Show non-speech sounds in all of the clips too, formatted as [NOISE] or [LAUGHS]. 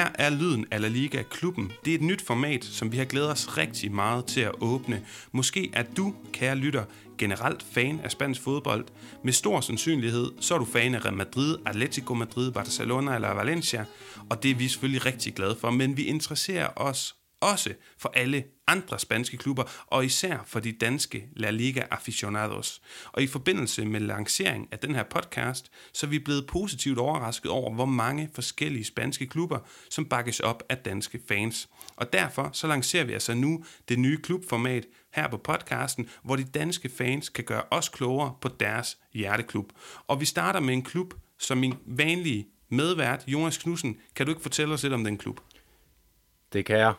Her er lyden af La Liga klubben. Det er et nyt format, som vi har glædet os rigtig meget til at åbne. Måske er du, kære lytter, generelt fan af spansk fodbold. Med stor sandsynlighed, så er du fan af Real Madrid, Atletico Madrid, Barcelona eller Valencia, og det er vi selvfølgelig rigtig glade for, men vi interesserer os også for alle andre spanske klubber, og især for de danske La Liga aficionados. Og i forbindelse med lancering af den her podcast, så er vi blevet positivt overrasket over, hvor mange forskellige spanske klubber, som bakkes op af danske fans. Og derfor så lancerer vi altså nu det nye klubformat her på podcasten, hvor de danske fans kan gøre os klogere på deres hjerteklub. Og vi starter med en klub, som min vanlige medvært, Jonas Knudsen, kan du ikke fortælle os lidt om den klub? Det kan jeg.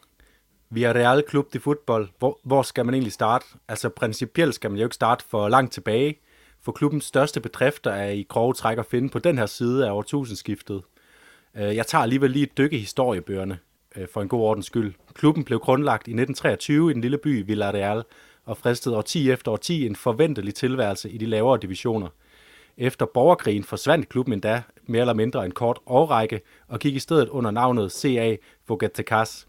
Vi er Real Klub de Fodbold. Hvor, hvor skal man egentlig starte? Altså principielt skal man jo ikke starte for langt tilbage, for klubbens største bedrifter er i grove træk at finde på den her side af årtusindskiftet. Øh, jeg tager alligevel lige et dykke i historiebøgerne øh, for en god ordens skyld. Klubben blev grundlagt i 1923 i den lille by Villarreal og fristede årti efter årti en forventelig tilværelse i de lavere divisioner. Efter borgerkrigen forsvandt klubben endda mere eller mindre en kort årrække og gik i stedet under navnet CA Fogatecas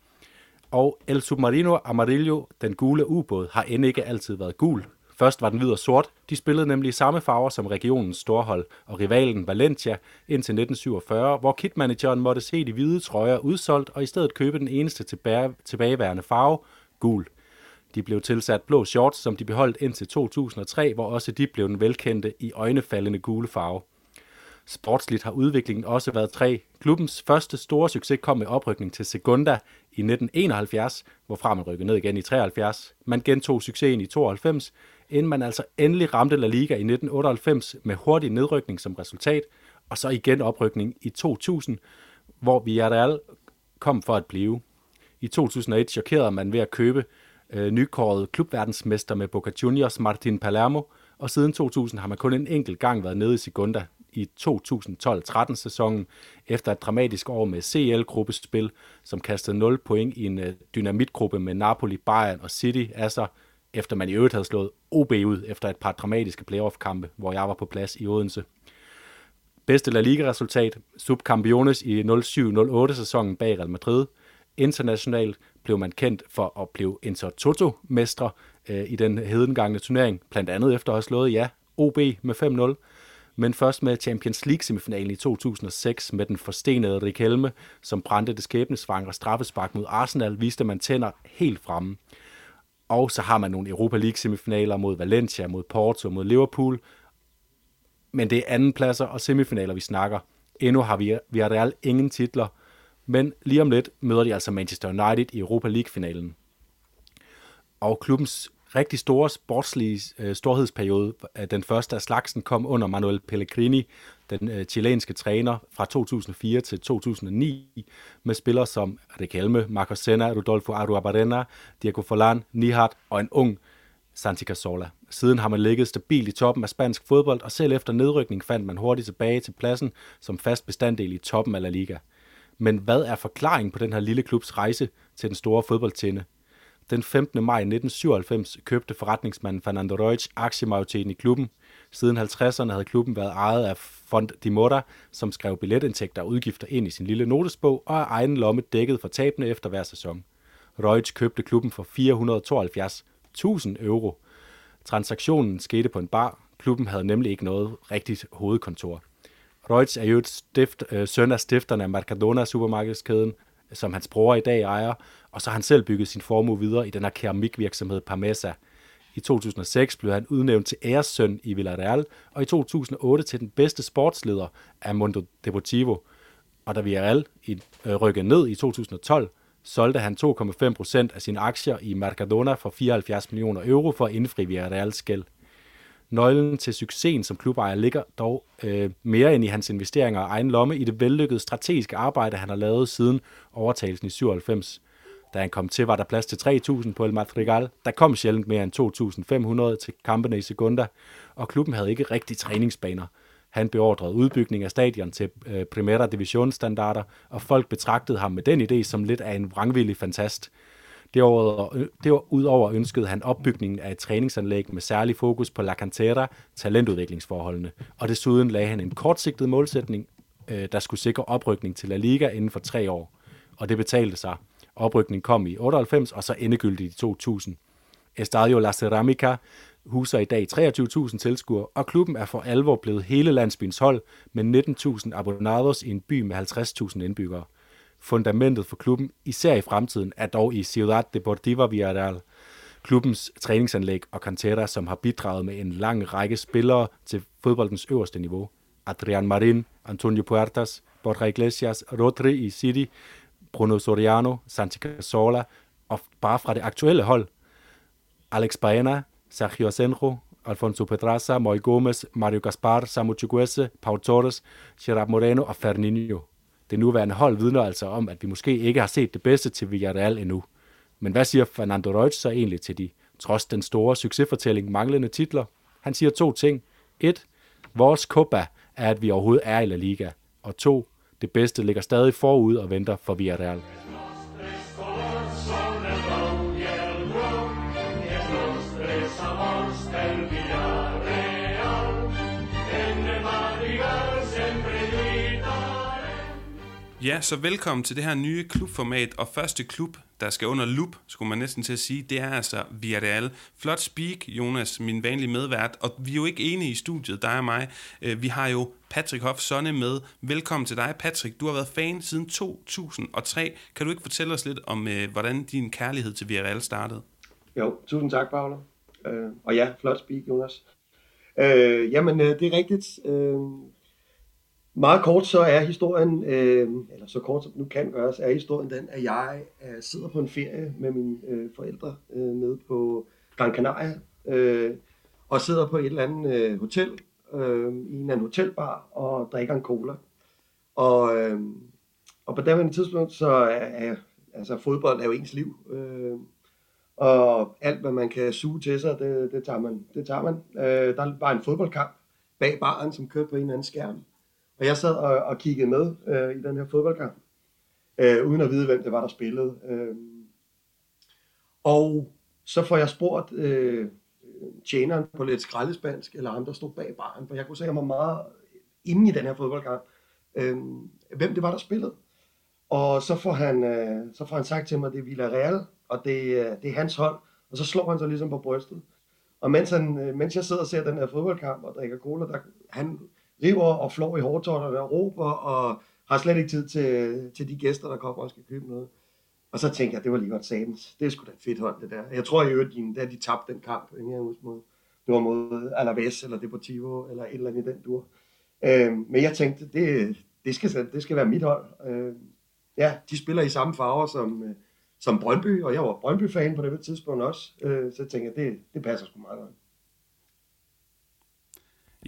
og El Submarino Amarillo, den gule ubåd, har end ikke altid været gul. Først var den hvid og sort. De spillede nemlig samme farver som regionens storhold og rivalen Valencia indtil 1947, hvor kitmanageren måtte se de hvide trøjer udsolgt og i stedet købe den eneste tilbageværende farve, gul. De blev tilsat blå shorts, som de beholdt indtil 2003, hvor også de blev den velkendte i øjnefaldende gule farve. Sportsligt har udviklingen også været tre. Klubbens første store succes kom med oprykning til Segunda i 1971, hvorfra man rykkede ned igen i 73. Man gentog succesen i 92, inden man altså endelig ramte La Liga i 1998 med hurtig nedrykning som resultat, og så igen oprykning i 2000, hvor Villarreal kom for at blive. I 2001 chokerede man ved at købe øh, nykåret klubverdensmester med Boca Juniors Martin Palermo, og siden 2000 har man kun en enkelt gang været nede i Segunda i 2012-13 sæsonen efter et dramatisk år med CL-gruppespil, som kastede 0 point i en øh, dynamitgruppe med Napoli, Bayern og City, altså efter man i øvrigt havde slået OB ud efter et par dramatiske playoff-kampe, hvor jeg var på plads i Odense. Bedste La Liga-resultat, subcampiones i 07-08 sæsonen bag Real Madrid. Internationalt blev man kendt for at blive Inter-Toto-mestre øh, i den hedengangne turnering, blandt andet efter at have slået, ja, OB med 5-0 men først med Champions League-semifinalen i 2006 med den forstenede Riquelme, som brændte det skæbnesvangre straffespark mod Arsenal, viste man tænder helt fremme. Og så har man nogle Europa League-semifinaler mod Valencia, mod Porto, mod Liverpool. Men det er anden pladser og semifinaler, vi snakker. Endnu har vi, vi har reelt ingen titler, men lige om lidt møder de altså Manchester United i Europa League-finalen. Og klubbens rigtig store sportslige øh, storhedsperiode, den første af slagsen, kom under Manuel Pellegrini, den øh, chilenske træner fra 2004 til 2009, med spillere som Riquelme, Marcos Senna, Rodolfo Arruabarrena, Diego Forlan, Nihat og en ung Santi Cazorla. Siden har man ligget stabilt i toppen af spansk fodbold, og selv efter nedrykning fandt man hurtigt tilbage til pladsen som fast bestanddel i toppen af La Liga. Men hvad er forklaringen på den her lille klubs rejse til den store fodboldtinde? Den 15. maj 1997 købte forretningsmanden Fernando Reutsch aktiemajoriteten i klubben. Siden 50'erne havde klubben været ejet af Fond de Mora, som skrev billetindtægter og udgifter ind i sin lille notesbog og af egen lomme dækket for tabene efter hver sæson. Reutsch købte klubben for 472.000 euro. Transaktionen skete på en bar. Klubben havde nemlig ikke noget rigtigt hovedkontor. Reutz er jo et stift, øh, søn af stifterne af Mercadona supermarkedskæden, som hans bror i dag ejer, og så har han selv bygget sin formue videre i den her keramikvirksomhed Parmesa. I 2006 blev han udnævnt til æressøn i Villarreal, og i 2008 til den bedste sportsleder af Mundo Deportivo. Og da Villarreal øh, rykkede ned i 2012, solgte han 2,5 procent af sine aktier i Mercadona for 74 millioner euro for at indfri Villarreals gæld. Nøglen til succesen som klubejer ligger dog øh, mere end i hans investeringer og egen lomme i det vellykkede strategiske arbejde, han har lavet siden overtagelsen i 97. Da han kom til, var der plads til 3.000 på El Madrigal. Der kom sjældent mere end 2.500 til kampene i Segunda, og klubben havde ikke rigtig træningsbaner. Han beordrede udbygning af stadion til øh, Primera Division standarder, og folk betragtede ham med den idé som lidt af en vrangvillig fantast. Derudover, derudover ønskede han opbygningen af et træningsanlæg med særlig fokus på La Cantera, talentudviklingsforholdene, og desuden lagde han en kortsigtet målsætning, øh, der skulle sikre oprykning til La Liga inden for tre år. og det betalte sig. Oprykningen kom i 98, og så endegyldigt i 2000. Estadio La Ceramica huser i dag 23.000 tilskuere, og klubben er for alvor blevet hele landsbyens hold med 19.000 abonados i en by med 50.000 indbyggere. Fundamentet for klubben, især i fremtiden, er dog i Ciudad Deportiva Villarreal, klubbens træningsanlæg og cantera, som har bidraget med en lang række spillere til fodboldens øverste niveau. Adrian Marin, Antonio Puertas, Borja Iglesias, Rodri i City, Bruno Soriano, Santi Cazorla, og bare fra det aktuelle hold, Alex Baena, Sergio Asenjo, Alfonso Pedraza, Moy Gomez, Mario Gaspar, Samu Chiguese, Pau Torres, Gerard Moreno og Fernandinho. Det nuværende hold vidner altså om, at vi måske ikke har set det bedste til Villarreal endnu. Men hvad siger Fernando Reutz så egentlig til de, trods den store succesfortælling, manglende titler? Han siger to ting. Et, vores Copa er, at vi overhovedet er i La Liga. Og to, det bedste ligger stadig forud og venter for Villarreal. Ja, så velkommen til det her nye klubformat, og første klub, der skal under lup, skulle man næsten til at sige, det er altså Villarreal. Flot speak, Jonas, min vanlige medvært, og vi er jo ikke enige i studiet, dig og mig. Øh, vi har jo Patrick Hoff Sonne med. Velkommen til dig, Patrick. Du har været fan siden 2003. Kan du ikke fortælle os lidt om, øh, hvordan din kærlighed til Villarreal startede? Jo, tusind tak, Paolo. Øh, og ja, flot speak, Jonas. Øh, jamen, øh, det er rigtigt. Meget kort så er historien, øh, eller så kort som nu kan gøres, er historien den, at jeg øh, sidder på en ferie med mine øh, forældre øh, nede på Gran Canaria, øh, og sidder på et eller andet øh, hotel, øh, i en anden hotelbar, og drikker en cola. Og, øh, og på det tidspunkt, så er, er altså, fodbold er jo ens liv. Øh, og alt, hvad man kan suge til sig, det, det tager man. Det tager man. Øh, der var en fodboldkamp bag baren, som kørte på en eller anden skærm. Og jeg sad og, og kiggede med øh, i den her fodboldkamp, øh, uden at vide, hvem det var, der spillede. Øh. Og så får jeg spurgt øh, tjeneren på lidt skraldespansk, eller ham, der stod bag baren, for jeg kunne se var meget inde i den her fodboldkamp, øh, hvem det var, der spillede. Og så får han, øh, så får han sagt til mig, at det er Villarreal, og det, øh, det er hans hold. Og så slår han sig ligesom på brystet. Og mens, han, øh, mens jeg sidder og ser den her fodboldkamp og drikker cola, der, han, river og flår i hårdtårterne og råber og har slet ikke tid til, til de gæster, der kommer og skal købe noget. Og så tænkte jeg, det var lige godt satans. Det er sgu da fedt hold, det der. Jeg tror i øvrigt, da de tabte den kamp, ikke? husker, mod, det var mod Alaves eller Deportivo eller et eller andet i den dur. Øh, men jeg tænkte, det, det, skal, det skal være mit hold. Øh, ja, de spiller i samme farver som, øh, som Brøndby, og jeg var Brøndby-fan på det tidspunkt også. Øh, så jeg tænkte, det, det passer sgu meget godt.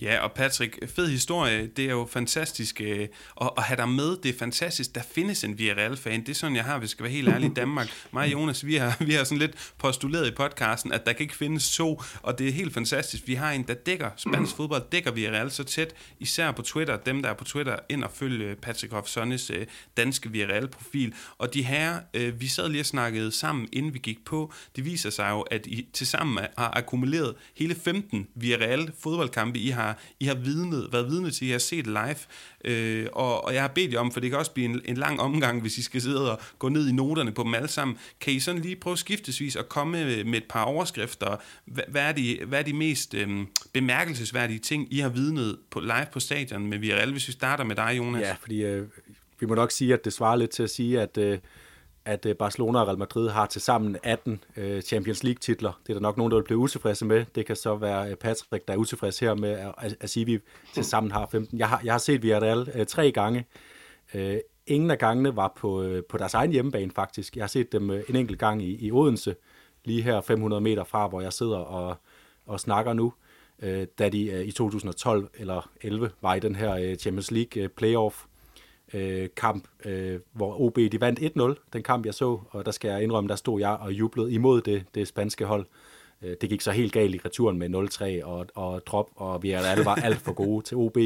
Ja, og Patrick, fed historie. Det er jo fantastisk øh, at, at have dig med. Det er fantastisk. Der findes en Villarreal-fan. Det er sådan, jeg har, hvis jeg skal være helt ærlig, i Danmark. [LAUGHS] Mig og Jonas, vi har, vi har sådan lidt postuleret i podcasten, at der kan ikke findes to, og det er helt fantastisk. Vi har en, der dækker spansk [CLEARS THROAT] fodbold, dækker Villarreal så tæt, især på Twitter. Dem, der er på Twitter, ind og følge Patrick Hofsonnes øh, danske Villarreal-profil. Og de her, øh, vi sad lige og snakkede sammen, inden vi gik på. Det viser sig jo, at I tilsammen har akkumuleret hele 15 Villarreal fodboldkampe, I har har, I har vidnet, været vidne til, I har set live, øh, og, og jeg har bedt jer om, for det kan også blive en, en lang omgang, hvis I skal sidde og gå ned i noterne på dem alle sammen. Kan I sådan lige prøve skiftesvis at komme med, et par overskrifter? Hvad, hvad, er, de, hvad er de mest øh, bemærkelsesværdige ting, I har vidnet på, live på stadion med Villarreal, hvis vi starter med dig, Jonas? Ja, fordi øh, vi må nok sige, at det svarer lidt til at sige, at øh, at øh, Barcelona og Real Madrid har til sammen 18 øh, Champions League-titler. Det er der nok nogen, der vil blive utilfredse med. Det kan så være øh, Patrick, der er utilfreds her med at, at sige, at vi til sammen har 15. Jeg har, jeg har set Villarreal tre gange. Ingen af gangene var på, på deres egen hjemmebane, faktisk. Jeg har set dem en enkelt gang i, i Odense, lige her 500 meter fra, hvor jeg sidder og, og snakker nu, da de i 2012 eller 11 var i den her Champions League playoff øh, kamp, øh, hvor OB de vandt 1-0, den kamp jeg så, og der skal jeg indrømme, der stod jeg og jublede imod det, det spanske hold. Øh, det gik så helt galt i returen med 0-3 og, og drop, og vi alle var alt for gode til OB.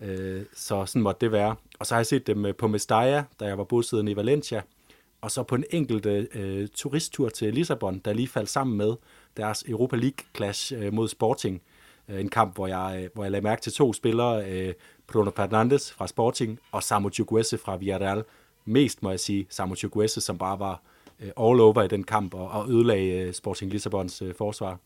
Øh, så sådan måtte det være. Og så har jeg set dem øh, på Mestalla, da jeg var bosiddende i Valencia, og så på en enkelt øh, turisttur til Lissabon, der lige faldt sammen med deres Europa League-clash øh, mod Sporting. Øh, en kamp, hvor jeg, øh, hvor jeg lagde mærke til to spillere, øh, Bruno Fernandes fra Sporting og Samu Chukwese fra Villarreal, mest, må jeg sige, Samu Chukwueze, som bare var øh, all over i den kamp og, og ødelagde øh, Sporting Lissabons øh, forsvar.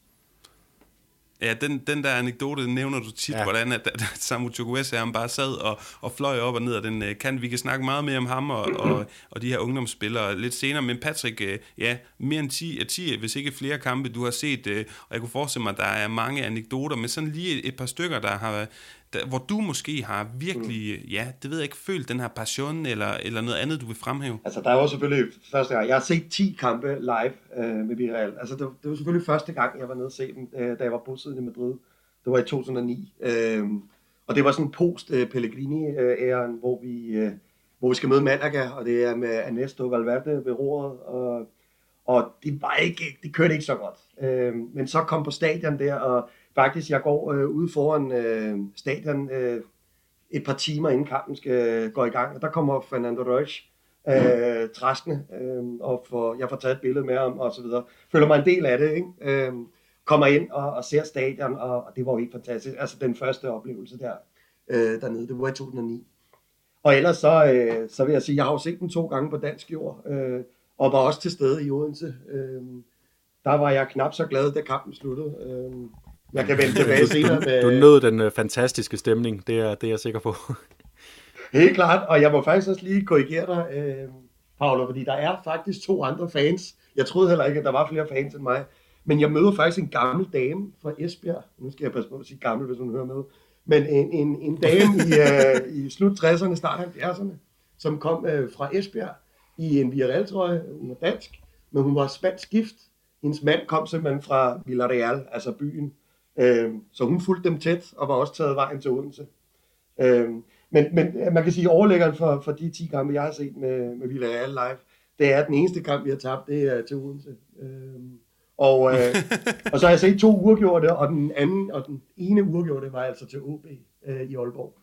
Ja, den, den der anekdote nævner du tit, ja. hvordan at, at Samu Chukwueze han bare sad og, og fløj op og ned af den kan. Vi kan snakke meget mere om ham og, og, og de her ungdomsspillere lidt senere, men Patrick, ja, mere end 10, 10, hvis ikke flere kampe, du har set, og jeg kunne forestille mig, at der er mange anekdoter, men sådan lige et, et par stykker, der har der, hvor du måske har virkelig, mm. ja, det ved jeg ikke, følt den her passion eller, eller noget andet, du vil fremhæve? Altså, der var selvfølgelig første gang, jeg har set 10 kampe live øh, med Villarreal. Altså, det, det var selvfølgelig første gang, jeg var nede og se dem, øh, da jeg var bosiddende i Madrid. Det var i 2009. Øh, og det var sådan post øh, hvor vi, øh, hvor vi skal møde Malaga, og det er med Ernesto Valverde ved roret, og, og det, var ikke, det kørte ikke så godt. Øh, men så kom på stadion der, og faktisk, jeg går øh, ude foran øh, stadion øh, et par timer inden kampen skal gå i gang, og der kommer Fernando Reus øh, træskende, øh, og for, jeg får taget et billede med ham og så videre. Føler mig en del af det, ikke? Øh, kommer ind og, og ser stadion, og, og det var jo helt fantastisk. Altså den første oplevelse der øh, dernede, det var i 2009. Og ellers så, øh, så vil jeg sige, jeg har jo set den to gange på dansk jord, øh, og var også til stede i Odense. Øh, der var jeg knap så glad, da kampen sluttede. Øh, jeg kan vende tilbage senere. Med... Du nød den uh, fantastiske stemning, det er, det er jeg sikker på. [LAUGHS] Helt klart, og jeg må faktisk også lige korrigere dig, øh, Paolo, fordi der er faktisk to andre fans. Jeg troede heller ikke, at der var flere fans end mig. Men jeg møder faktisk en gammel dame fra Esbjerg. Nu skal jeg passe på at sige gammel, hvis hun hører med. Men en, en, en dame i, uh, [LAUGHS] i slut 60'erne, start 70'erne, som kom uh, fra Esbjerg i en Villarreal-trøje. Hun var dansk, men hun var spansk gift. Hendes mand kom simpelthen fra Villarreal, altså byen, Øh, så hun fulgte dem tæt og var også taget vejen til Odense. Øh, men, men man kan sige, at overlæggeren for, for de 10 kampe, jeg har set med, med Villarreal live, det er, den eneste kamp, vi har tabt, det er til Odense. Øh, og, øh, [LAUGHS] og så har jeg set to uafgjorte, og den anden, og den ene uafgjorte var altså til OB øh, i Aalborg.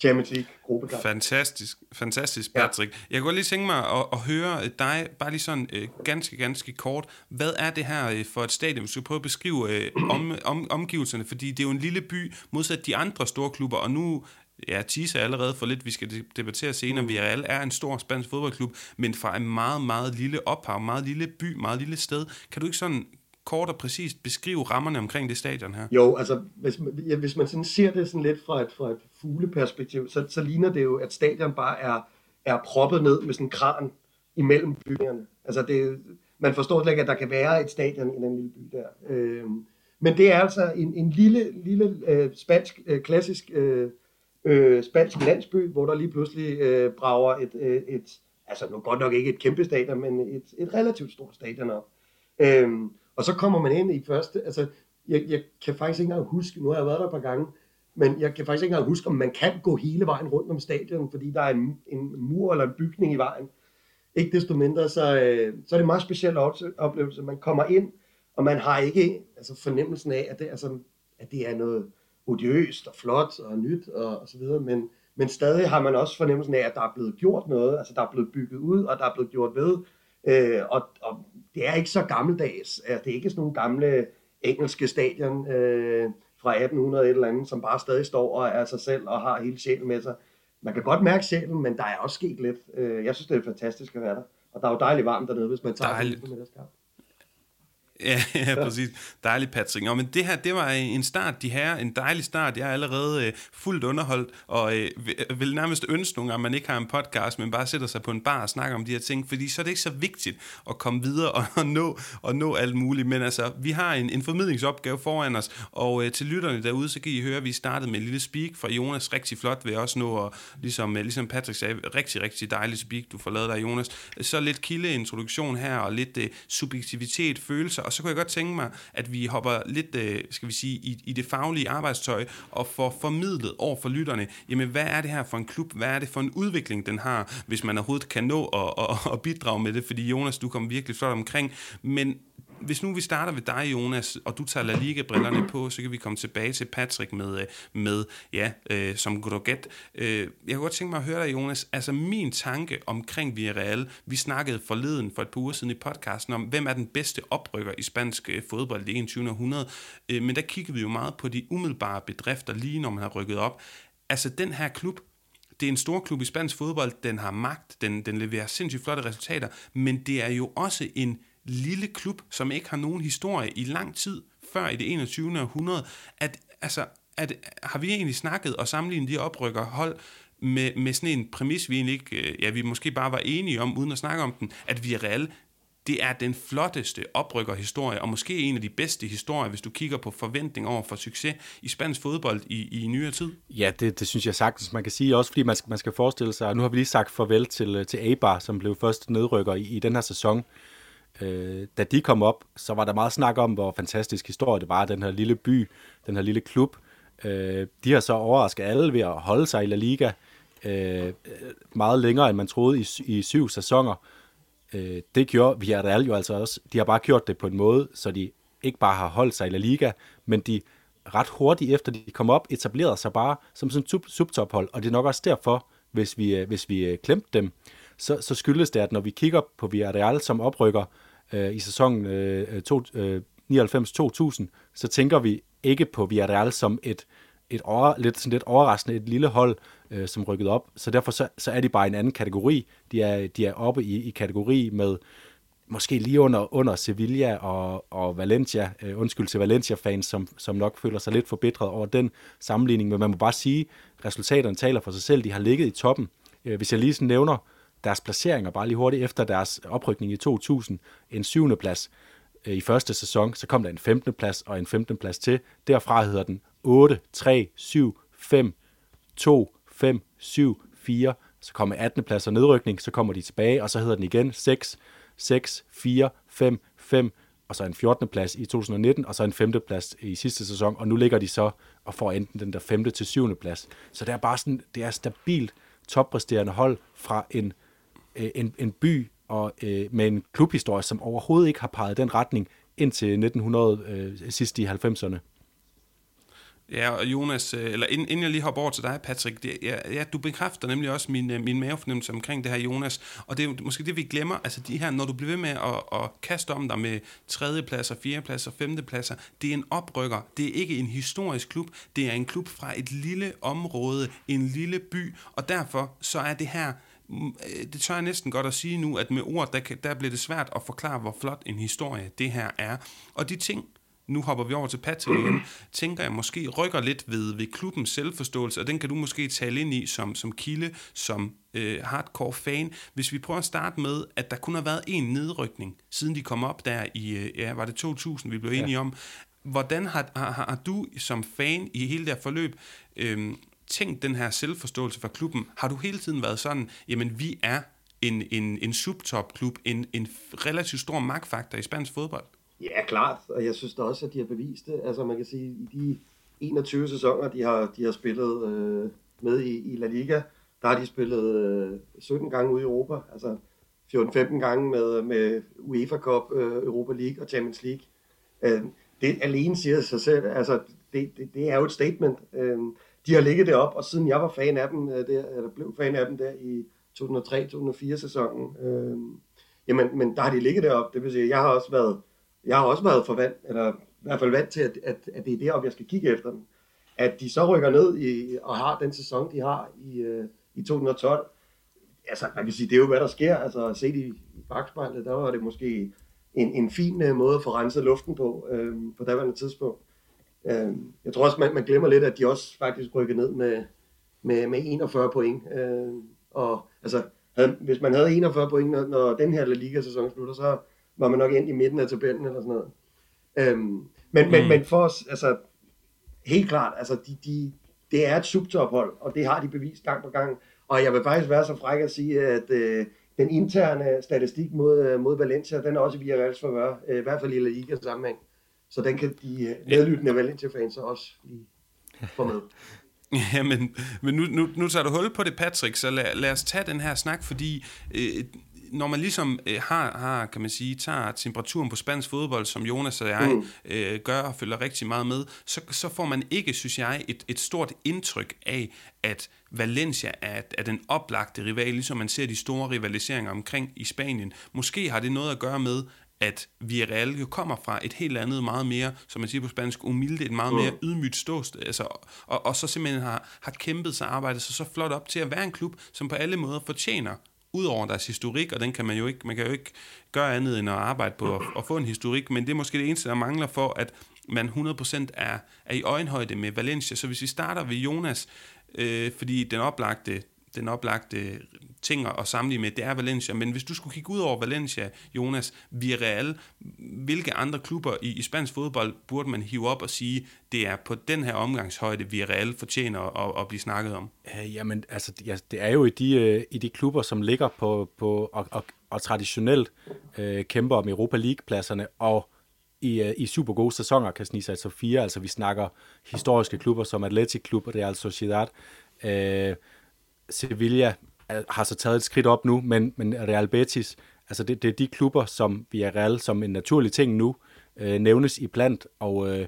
Champions League gruppekamp. Fantastisk, fantastisk Patrick. Ja. Jeg kunne lige tænke mig at, at høre dig, bare lige sådan øh, ganske, ganske kort. Hvad er det her øh, for et stadion? Hvis du prøve at beskrive øh, om, om, omgivelserne, fordi det er jo en lille by, modsat de andre store klubber, og nu ja, teaser allerede for lidt, vi skal debattere senere, mm. Villarreal er en stor spansk fodboldklub, men fra en meget, meget lille ophav, meget lille by, meget lille sted. Kan du ikke sådan kort og præcist beskrive rammerne omkring det stadion her? Jo, altså hvis, ja, hvis man sådan ser det sådan lidt fra et, fra et fugleperspektiv, så, så ligner det jo, at stadion bare er, er proppet ned med sådan en kran imellem bygningerne. Altså det, man forstår slet ikke, at der kan være et stadion i den lille by der. Øh, men det er altså en, en lille, lille øh, spansk, øh, klassisk øh, øh, spansk landsby, hvor der lige pludselig øh, brager et, øh, et, altså nu godt nok ikke et kæmpe stadion, men et, et relativt stort stadion op. Øhm, og så kommer man ind i første, altså jeg, jeg kan faktisk ikke engang huske, nu har jeg været der et par gange, men jeg kan faktisk ikke engang huske, om man kan gå hele vejen rundt om stadion, fordi der er en, en mur eller en bygning i vejen. Ikke desto mindre, så, øh, så er det en meget speciel oplevelse. Man kommer ind, og man har ikke altså, fornemmelsen af, at det, altså, at det er noget odiøst og flot og nyt og, og så videre, men, men stadig har man også fornemmelsen af, at der er blevet gjort noget, altså der er blevet bygget ud, og der er blevet gjort ved, øh, og, og det er ikke så gammeldags. Altså, det er ikke sådan nogle gamle engelske stadion øh, fra 1800 et eller andet, som bare stadig står og er sig selv og har hele sjælen med sig. Man kan godt mærke sjælen, men der er også sket lidt. Øh, jeg synes, det er fantastisk at være der. Og der er jo dejligt varmt dernede, hvis man tager Dejligt. det middagskamp. Ja, ja, præcis. Dejligt, Patrick. Og men det her, det var en start, de her, en dejlig start. Jeg er allerede øh, fuldt underholdt, og øh, vil nærmest ønske nogle gange, at man ikke har en podcast, men bare sætter sig på en bar og snakker om de her ting, fordi så er det ikke så vigtigt at komme videre og, og, nå, og nå alt muligt. Men altså, vi har en, en formidlingsopgave foran os, og øh, til lytterne derude, så kan I høre, at vi startede med en lille speak fra Jonas. Rigtig flot vil jeg også nå, og ligesom, øh, ligesom Patrick sagde, rigtig, rigtig dejlig speak, du får lavet der, Jonas. Så lidt kildeintroduktion her, og lidt øh, subjektivitet, følelser, og så kunne jeg godt tænke mig, at vi hopper lidt, øh, skal vi sige, i, i det faglige arbejdstøj og får formidlet over for lytterne, jamen hvad er det her for en klub, hvad er det for en udvikling, den har, hvis man overhovedet kan nå at, at, at bidrage med det, fordi Jonas, du kom virkelig flot omkring, men hvis nu vi starter ved dig, Jonas, og du tager La Liga-brillerne på, så kan vi komme tilbage til Patrick med, øh, med ja, øh, som Groget. Øh, jeg kunne godt tænke mig at høre dig, Jonas. Altså min tanke omkring Villarreal, vi snakkede forleden for et par uger siden i podcasten om, hvem er den bedste oprykker i spansk øh, fodbold i 21. århundrede. Øh, men der kiggede vi jo meget på de umiddelbare bedrifter, lige når man har rykket op. Altså den her klub, det er en stor klub i spansk fodbold, den har magt, den, den leverer sindssygt flotte resultater, men det er jo også en lille klub, som ikke har nogen historie i lang tid før i det 21. århundrede, at, altså, at, har vi egentlig snakket og sammenlignet de oprykker hold med, med sådan en præmis, vi egentlig ikke, øh, ja, vi måske bare var enige om, uden at snakke om den, at vi er reelle det er den flotteste oprykkerhistorie, og måske en af de bedste historier, hvis du kigger på forventning over for succes i spansk fodbold i, i nyere tid. Ja, det, det synes jeg sagtens, man kan sige, også fordi man skal, man skal forestille sig, nu har vi lige sagt farvel til, øh, til Eibar, som blev første nedrykker i, i den her sæson. Øh, da de kom op, så var der meget snak om, hvor fantastisk historie det var, den her lille by, den her lille klub. Øh, de har så overrasket alle ved at holde sig i La Liga øh, meget længere, end man troede i, i syv sæsoner. Øh, det gjorde Villarreal jo altså også. De har bare gjort det på en måde, så de ikke bare har holdt sig i La Liga, men de ret hurtigt efter de kom op, etablerede sig bare som sådan en subtophold, og det er nok også derfor, hvis vi, øh, hvis vi øh, klemte dem, så, så skyldes det, at når vi kigger på Villarreal som oprykker øh, i sæsonen øh, øh to, øh, 99-2000, så tænker vi ikke på Villarreal som et, et over, lidt, sådan lidt overraskende, et lille hold, øh, som rykkede op. Så derfor så, så er de bare en anden kategori. De er, de er oppe i, i kategori med måske lige under, under Sevilla og, og Valencia. Øh, undskyld til Valencia-fans, som, som nok føler sig lidt forbitret over den sammenligning. Men man må bare sige, resultaterne taler for sig selv. De har ligget i toppen. Øh, hvis jeg lige sådan nævner deres placeringer, bare lige hurtigt efter deres oprykning i 2000, en syvende plads øh, i første sæson, så kom der en 15. plads og en 15. plads til. Derfra hedder den 8, 3, 7, 5, 2, 5, 7, 4, så kommer 18. plads og nedrykning, så kommer de tilbage, og så hedder den igen 6, 6, 4, 5, 5, og så en 14. plads i 2019, og så en 5. plads i sidste sæson, og nu ligger de så og får enten den der 5. til 7. plads. Så det er bare sådan, det er stabilt toppræsterende hold fra en, øh, en, en by og øh, med en klubhistorie, som overhovedet ikke har peget den retning indtil 1900 øh, sidst i 90'erne. Ja, og Jonas, øh, eller inden, inden jeg lige hopper over til dig, Patrick, det, ja, ja, du bekræfter nemlig også min, øh, min mavefornemmelse omkring det her, Jonas, og det er måske det, vi glemmer, altså de her, når du bliver ved med at, at kaste om dig med tredjepladser, fjerdepladser, femtepladser, det er en oprykker, det er ikke en historisk klub, det er en klub fra et lille område, en lille by, og derfor så er det her, øh, det tør jeg næsten godt at sige nu, at med ord, der, der bliver det svært at forklare, hvor flot en historie det her er. Og de ting, nu hopper vi over til Patrick igen, tænker jeg måske rykker lidt ved, ved klubbens selvforståelse, og den kan du måske tale ind i som, som kilde, som øh, hardcore fan. Hvis vi prøver at starte med, at der kun har været en nedrykning, siden de kom op der i, øh, ja, var det 2000, vi blev ja. enige om. Hvordan har, har, har du som fan i hele det her forløb øh, tænkt den her selvforståelse fra klubben? Har du hele tiden været sådan, jamen vi er en, en, en subtopklub, en, en relativt stor magtfaktor i spansk fodbold? Ja, klart, og jeg synes da også, at de har bevist det. Altså man kan sige, i de 21 sæsoner, de har, de har spillet øh, med i, i La Liga, der har de spillet øh, 17 gange ude i Europa, altså 14-15 gange med, med UEFA Cup, øh, Europa League og Champions League. Øh, det alene siger sig selv, altså det, det, det er jo et statement. Øh, de har ligget derop, og siden jeg var fan af dem, øh, der, eller blev fan af dem der i 2003-2004 sæsonen, øh, jamen, men der har de ligget derop. Det vil sige, jeg har også været jeg har også været forvant, eller i hvert fald vant til, at, at, at det er deroppe, jeg skal kigge efter dem. At de så rykker ned i, og har den sæson, de har i, øh, i 2012, altså man kan sige, det er jo hvad der sker. Altså set i, i bagspejlet, der var det måske en, en fin øh, måde at få renset luften på, øh, på daværende tidspunkt. Uh, jeg tror også, man, man glemmer lidt, at de også faktisk rykker ned med, med, med 41 point. Uh, og altså, havde, hvis man havde 41 point, når, når den her La Liga-sæson slutter, så var man nok ind i midten af tabellen eller sådan noget. Øhm, men, mm. men, men for os, altså, helt klart, altså, de, de, det er et subtophold, og det har de bevist gang på gang. Og jeg vil faktisk være så fræk at sige, at øh, den interne statistik mod, øh, mod Valencia, den er også via Reals forvør, øh, i hvert fald i La Liga sammenhæng. Så den kan de øh, nedlyttende Valencia-fans også lige få med. [LAUGHS] Ja, men, men nu, nu, nu tager du hul på det, Patrick, så lad, lad os tage den her snak, fordi øh, når man ligesom øh, har, har, kan man sige, tager temperaturen på spansk fodbold, som Jonas og jeg mm. øh, gør og følger rigtig meget med, så, så får man ikke, synes jeg, et, et stort indtryk af, at Valencia er, er den oplagte rival, ligesom man ser de store rivaliseringer omkring i Spanien. Måske har det noget at gøre med, at Villarreal jo kommer fra et helt andet, meget mere, som man siger på spansk, humilde, et meget mere ydmygt ståsted, altså, og, og så simpelthen har, har kæmpet sig arbejdet sig så flot op til at være en klub, som på alle måder fortjener Udover deres historik, og den kan man jo ikke, man kan jo ikke gøre andet end at arbejde på at, at få en historik, men det er måske det eneste, der mangler for, at man 100% er, er i øjenhøjde med Valencia. Så hvis vi starter ved Jonas, øh, fordi den oplagte, den oplagte ting at sammenligne med, det er Valencia. Men hvis du skulle kigge ud over Valencia, Jonas, Villarreal, hvilke andre klubber i, i spansk fodbold burde man hive op og sige, det er på den her omgangshøjde, Villarreal fortjener at, at blive snakket om? Uh, jamen, altså, det er jo i de, uh, i de klubber, som ligger på, på og, og, og traditionelt uh, kæmper om Europa League-pladserne, og i, øh, i super gode sæsoner kan snige sig til fire. Altså, vi snakker historiske klubber som Atletic Klub og Real Sociedad. Øh, Sevilla har så taget et skridt op nu, men, men Real Betis, altså det, det er de klubber, som vi er Real som en naturlig ting nu, øh, nævnes i blandt, og, øh,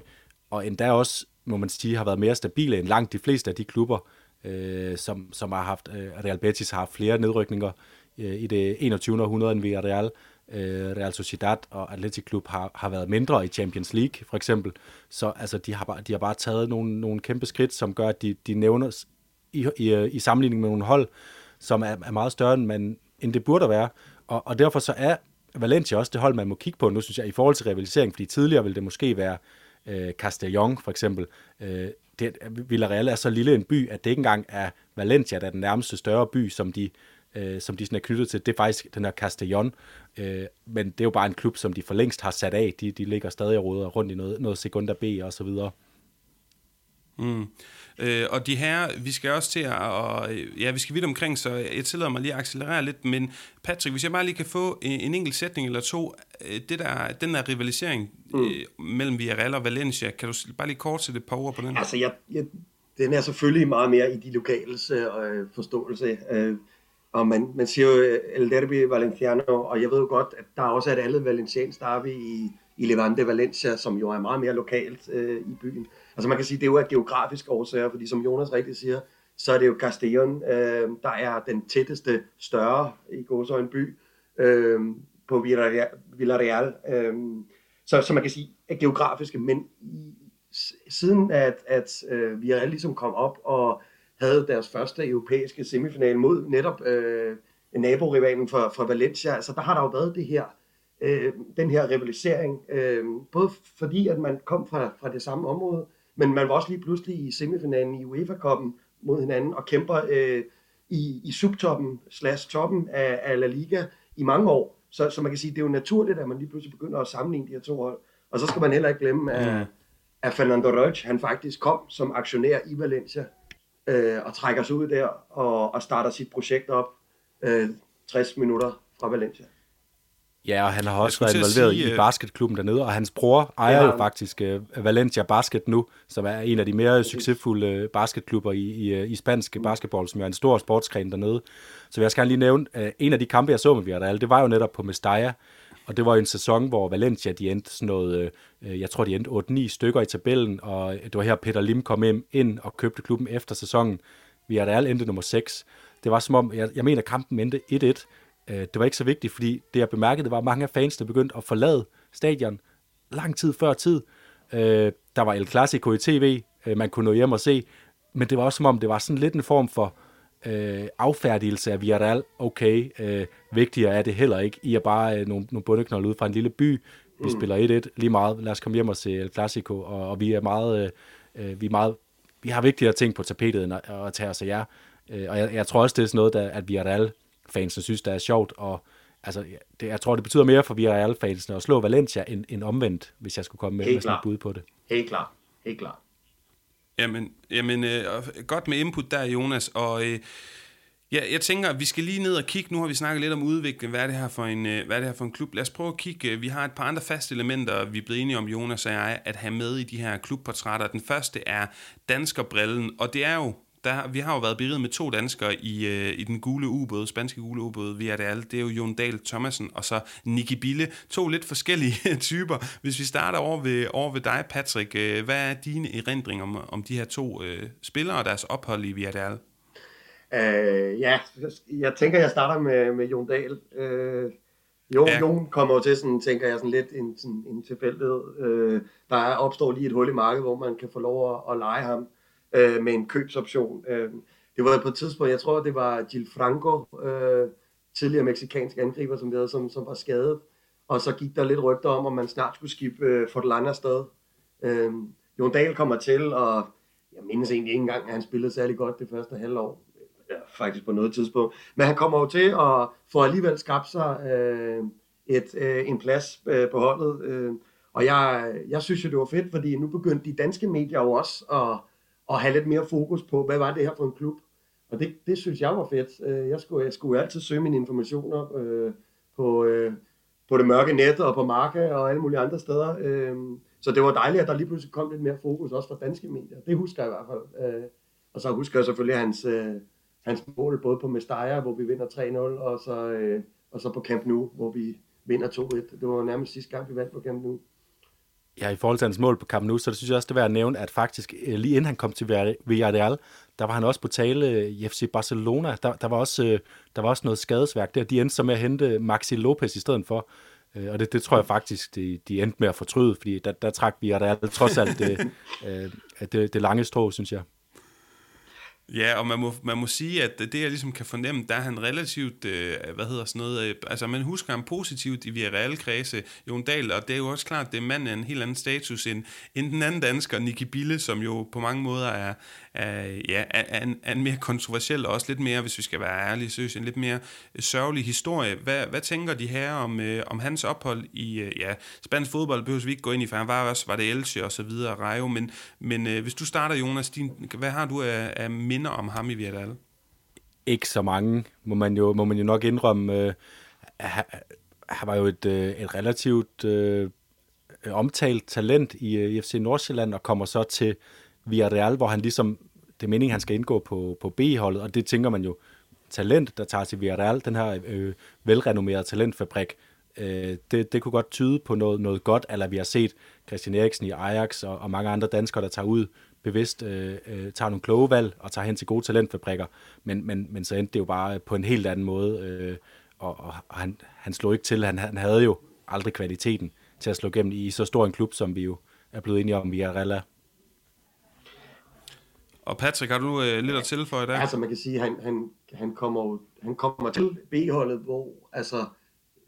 og endda også, må man sige, har været mere stabile end langt de fleste af de klubber, øh, som, som har haft, øh, Real Betis har haft flere nedrykninger øh, i det 21. århundrede end Real. Øh, Real Sociedad og Athletic Klub har, har været mindre i Champions League, for eksempel. Så altså, de, har bare, de har bare taget nogle, nogle kæmpe skridt, som gør, at de, de nævnes i, i, i sammenligning med nogle hold, som er, er meget større, end, man, end det burde være. Og, og derfor så er Valencia også det hold, man må kigge på nu, synes jeg, i forhold til rivalisering, fordi tidligere ville det måske være øh, Castellón for eksempel. Øh, det, Villarreal er så lille en by, at det ikke engang er Valencia, der er den nærmeste større by, som de, øh, som de sådan er knyttet til. Det er faktisk den her Castellón, øh, men det er jo bare en klub, som de for længst har sat af. De, de ligger stadig og råder rundt i noget, noget Segunda B og så videre. Mm. Øh, og de her, vi skal også til at, og, ja, vi skal vidt omkring, så jeg tillader mig lige at accelerere lidt, men Patrick, hvis jeg bare lige kan få en, en enkelt sætning eller to, øh, det der, den der rivalisering mm. øh, mellem Villarreal og Valencia, kan du bare lige kort sætte et par ord på den? Altså, jeg, jeg, den er selvfølgelig meget mere i de lokales øh, forståelse. Øh, og man, man siger jo øh, El Derby Valenciano, og jeg ved jo godt, at der også er et andet valenciansk derby i, i Levante Valencia, som jo er meget mere lokalt øh, i byen. Altså man kan sige, det er jo af geografiske årsager, fordi som Jonas rigtigt siger, så er det jo Castellón, øh, der er den tætteste større i Gåsøjen by øh, på Villarreal. Villarreal øh, så, så man kan sige, at geografiske, men i, siden at, at øh, Villarreal ligesom kom op og havde deres første europæiske semifinal mod netop øh, naborivalen for, for Valencia, altså der har der jo været det her, øh, den her rivalisering, øh, både fordi at man kom fra, fra det samme område, men man var også lige pludselig i semifinalen i UEFA-koppen mod hinanden og kæmper øh, i, i subtoppen slash toppen af, af La Liga i mange år. Så, så man kan sige, det er jo naturligt, at man lige pludselig begynder at sammenligne de her to hold. Og så skal man heller ikke glemme, at, at Fernando Roig, han faktisk kom som aktionær i Valencia øh, og trækker sig ud der og, og starter sit projekt op øh, 60 minutter fra Valencia. Ja, og han har også været involveret sige, i øh, basketklubben dernede, og hans bror ejer ja, jo faktisk uh, Valencia Basket nu, som er en af de mere succesfulde basketklubber i, i, i spansk basketball, som er en stor sportsgren dernede. Så jeg skal lige nævne, uh, en af de kampe, jeg så med Villarreal, det var jo netop på Mestalla, og det var jo en sæson, hvor Valencia, de endte sådan noget, uh, jeg tror, de endte 8-9 stykker i tabellen, og det var her, Peter Lim kom ind og købte klubben efter sæsonen. Villarreal endte nummer 6. Det var som om, jeg, jeg mener, kampen endte 1-1, Øh, det var ikke så vigtigt, fordi det jeg bemærkede, det var mange af fans, der begyndte at forlade stadion lang tid før tid. Øh, der var El Clasico i tv, øh, man kunne nå hjem og se, men det var også som om, det var sådan lidt en form for øh, affærdigelse af Villarreal. Okay, øh, vigtigere er det heller ikke. I er bare øh, nogle, nogle bundeknolde ud fra en lille by. Vi mm. spiller 1-1 lige meget. Lad os komme hjem og se El Clasico, og, og vi er meget, øh, vi er meget, vi har vigtigere ting på tapetet end at, at tage os af jer. Øh, og jeg, jeg tror også, det er sådan noget, der, at Villarreal fansene synes, det er sjovt, og altså, det, jeg tror, det betyder mere for Villarreal-fansene at slå Valencia end, end omvendt, hvis jeg skulle komme med, med sådan et bud på det. Helt klart. Helt klart. Jamen, jamen øh, godt med input der, Jonas, og øh, ja, jeg tænker, at vi skal lige ned og kigge. Nu har vi snakket lidt om udvikling. Hvad er det her for en, øh, hvad er det her for en klub? Lad os prøve at kigge. Vi har et par andre faste elementer, vi er blevet enige om, Jonas og jeg, at have med i de her klubportrætter. Den første er danskerbrillen, og det er jo der, vi har jo været beriget med to danskere i, øh, i den gule ubåd, spanske gule ubåd, vi er det alle. Det er jo Jon Dahl Thomasen og så Nicky Bille. To lidt forskellige [LAUGHS] typer. Hvis vi starter over ved, over ved dig, Patrick, øh, hvad er dine erindringer om, om de her to øh, spillere og deres ophold i Villarreal? Uh, ja, jeg tænker, jeg starter med, med Jon Dahl. Uh, Jo, ja. Jon kommer jo til, sådan, tænker jeg, sådan lidt en, sådan, en tilfældighed. Øh, der opstår lige et hul i markedet, hvor man kan få lov at, at lege ham øh, Øh, med en købsoption. Øh, det var på et tidspunkt, jeg tror, det var Gil Franco, øh, tidligere meksikansk angriber, som, vi havde, som, som var skadet. Og så gik der lidt rygter om, at man snart skulle skifte øh, Fortlan afsted. Øh, Jon Dahl kommer til, og jeg mindes egentlig ikke engang, at han spillede særlig godt det første halvår. Ja, faktisk på noget tidspunkt. Men han kommer jo til at få alligevel skabt sig øh, et, øh, en plads øh, på holdet. Øh, og jeg, jeg synes jo, det var fedt, fordi nu begyndte de danske medier jo også at, og have lidt mere fokus på, hvad var det her for en klub. Og det, det synes jeg var fedt. Øh, jeg skulle, jeg skulle altid søge mine informationer øh, på, øh, på det mørke net og på Marka og alle mulige andre steder. Øh, så det var dejligt, at der lige pludselig kom lidt mere fokus også fra danske medier. Det husker jeg i hvert fald. Øh, og så husker jeg selvfølgelig hans, øh, hans mål både på Mestalla, hvor vi vinder 3-0, og så, øh, og så på Camp Nou, hvor vi vinder 2-1. Det var nærmest sidste gang, vi vandt på Camp Nou. Ja, i forhold til hans mål på Camp Nou, så det synes jeg også, det er værd at nævne, at faktisk øh, lige inden han kom til Villarreal, der var han også på tale i FC Barcelona. Der, der, var også, øh, der var også noget skadesværk der. De endte så med at hente Maxi Lopez i stedet for. Øh, og det, det tror jeg faktisk, de, de endte med at fortryde, fordi der, der trak vi, og der er trods alt det, [LAUGHS] det, det lange strå, synes jeg. Ja, og man må, man må sige, at det jeg ligesom kan fornemme, der er han relativt, øh, hvad hedder sådan noget, øh, altså man husker ham positivt i Villarreal-kredse, Jon Dahl, og det er jo også klart, det er manden af en helt anden status end, end den anden dansker, Nicky Bille, som jo på mange måder er, er, ja, er, en, er en mere kontroversiel, og også lidt mere, hvis vi skal være ærlige, synes en lidt mere øh, sørgelig historie. Hvad, hvad tænker de her om, øh, om hans ophold i, øh, ja, spansk fodbold behøver vi ikke gå ind i, for han var også, var det Elche og så videre, Rejo, men, men øh, hvis du starter, Jonas, din, hvad har du af, af minder om ham i Villarreal? Ikke så mange, må man jo, må man jo nok indrømme. Øh, han, han var jo et, øh, et relativt øh, omtalt talent i, øh, FC Nordsjælland, og kommer så til Villarreal, hvor han ligesom, det er meningen, han skal indgå på, på B-holdet, og det tænker man jo, talent, der tager til Villarreal, den her øh, velrenommerede talentfabrik, øh, det, det kunne godt tyde på noget, noget godt, eller vi har set Christian Eriksen i Ajax og, og mange andre danskere, der tager ud bevidst øh, øh, tager nogle kloge valg og tager hen til gode talentfabrikker, men, men, men så endte det jo bare på en helt anden måde, øh, og, og han, han slog ikke til. Han, han havde jo aldrig kvaliteten til at slå igennem i så stor en klub, som vi jo er blevet enige om, Villarreal er og Patrick, har du øh, lidt at tilføje der? Altså man kan sige, han, han, han, kommer, han kommer til B-holdet, hvor altså,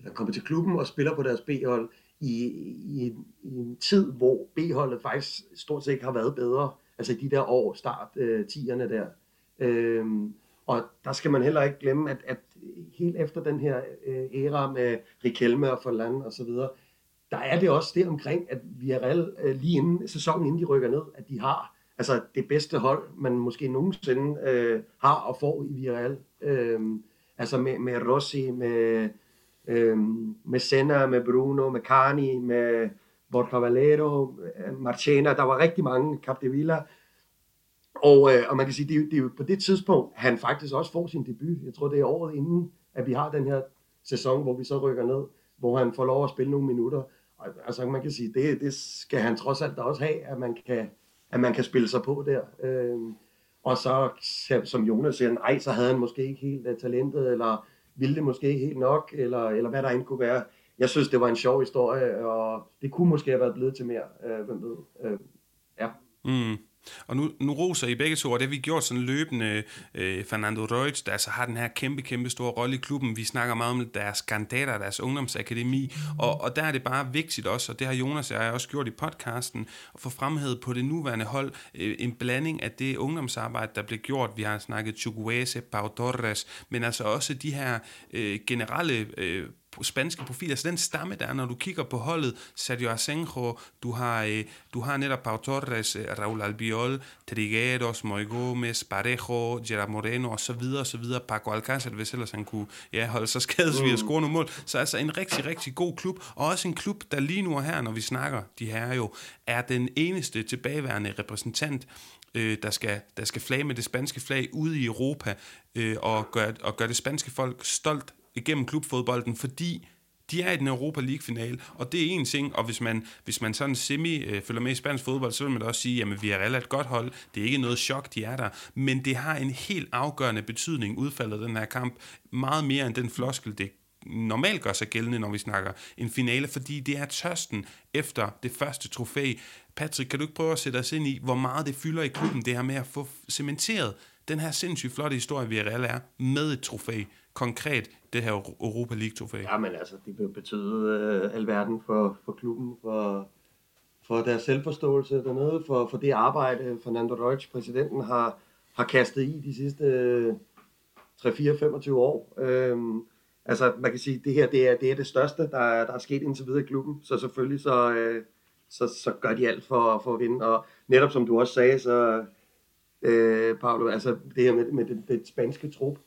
han kommer til klubben og spiller på deres B-hold i, i, i en tid, hvor B-holdet faktisk stort set ikke har været bedre altså de der år, start øh, 10'erne der. Øhm, og der skal man heller ikke glemme, at, at helt efter den her øh, æra med Rikelme og Forland og så videre, der er det også det omkring, at vi er reelt, øh, lige inden sæsonen, inden de rykker ned, at de har altså det bedste hold, man måske nogensinde øh, har og får i Villarreal. Øh, altså med, med Rossi, med, øh, med Senna, med Bruno, med Carni, med Borja Valero, øh, Marchena, der var rigtig mange, Capdevilla. Og, øh, og man kan sige, det er, det er jo på det tidspunkt, han faktisk også får sin debut. Jeg tror, det er året inden, at vi har den her sæson, hvor vi så rykker ned, hvor han får lov at spille nogle minutter. Og, altså man kan sige, det, det skal han trods alt også have, at man kan, at man kan spille sig på der. Øh, og så, som Jonas siger, nej, så havde han måske ikke helt uh, talentet, eller ville det måske ikke helt nok, eller, eller hvad der end kunne være jeg synes, det var en sjov historie, og det kunne måske have været blevet til mere, øh, hvem ved. Øh, ja. Mm. Og nu, nu roser I begge to, og det har vi gjort sådan løbende. Øh, Fernando Reutz, der altså har den her kæmpe, kæmpe store rolle i klubben. Vi snakker meget om deres kandidater, deres ungdomsakademi, og, og der er det bare vigtigt også, og det har Jonas og jeg også gjort i podcasten, at få fremhævet på det nuværende hold øh, en blanding af det ungdomsarbejde, der blev gjort. Vi har snakket Chukwese, Pau Torres, men altså også de her øh, generelle øh, spanske profiler, altså den stamme, der er, når du kigger på holdet, Sergio Asenjo, du har, øh, du har netop Pau Torres, øh, Raul Albiol, Trigueros, Moy Gomez, Parejo, Gerard Moreno og så videre, og så videre. Paco Alcácer, hvis ellers han kunne ja, holde sig skadesvid og mm. score nogle mål. Så altså en rigtig, rigtig god klub, og også en klub, der lige nu og her, når vi snakker de her jo, er den eneste tilbageværende repræsentant øh, der, skal, der skal flage med det spanske flag ude i Europa øh, og gøre og gør det spanske folk stolt igennem klubfodbolden, fordi de er i den Europa League-final, og det er en ting, og hvis man, hvis man sådan semi øh, følger med i spansk fodbold, så vil man da også sige, jamen vi er relativt godt hold, det er ikke noget chok, de er der, men det har en helt afgørende betydning, udfaldet af den her kamp, meget mere end den floskel, det normalt gør sig gældende, når vi snakker en finale, fordi det er tørsten efter det første trofæ. Patrick, kan du ikke prøve at sætte os ind i, hvor meget det fylder i klubben, det her med at få cementeret den her sindssygt flotte historie, vi er, med et trofæ, konkret det her Europa League-trofæ? Ja, men altså, det vil betyde øh, alverden for, for klubben, for, for deres selvforståelse dernede, for, for det arbejde, Fernando Deutsch, præsidenten, har, har kastet i de sidste øh, 3-4-25 år. Øhm, altså, man kan sige, det her det er, det er det største, der, er, der er sket indtil videre i klubben, så selvfølgelig så, øh, så, så gør de alt for, for at vinde, og netop som du også sagde, så øh, Paolo, altså det her med, med det, det spanske trup,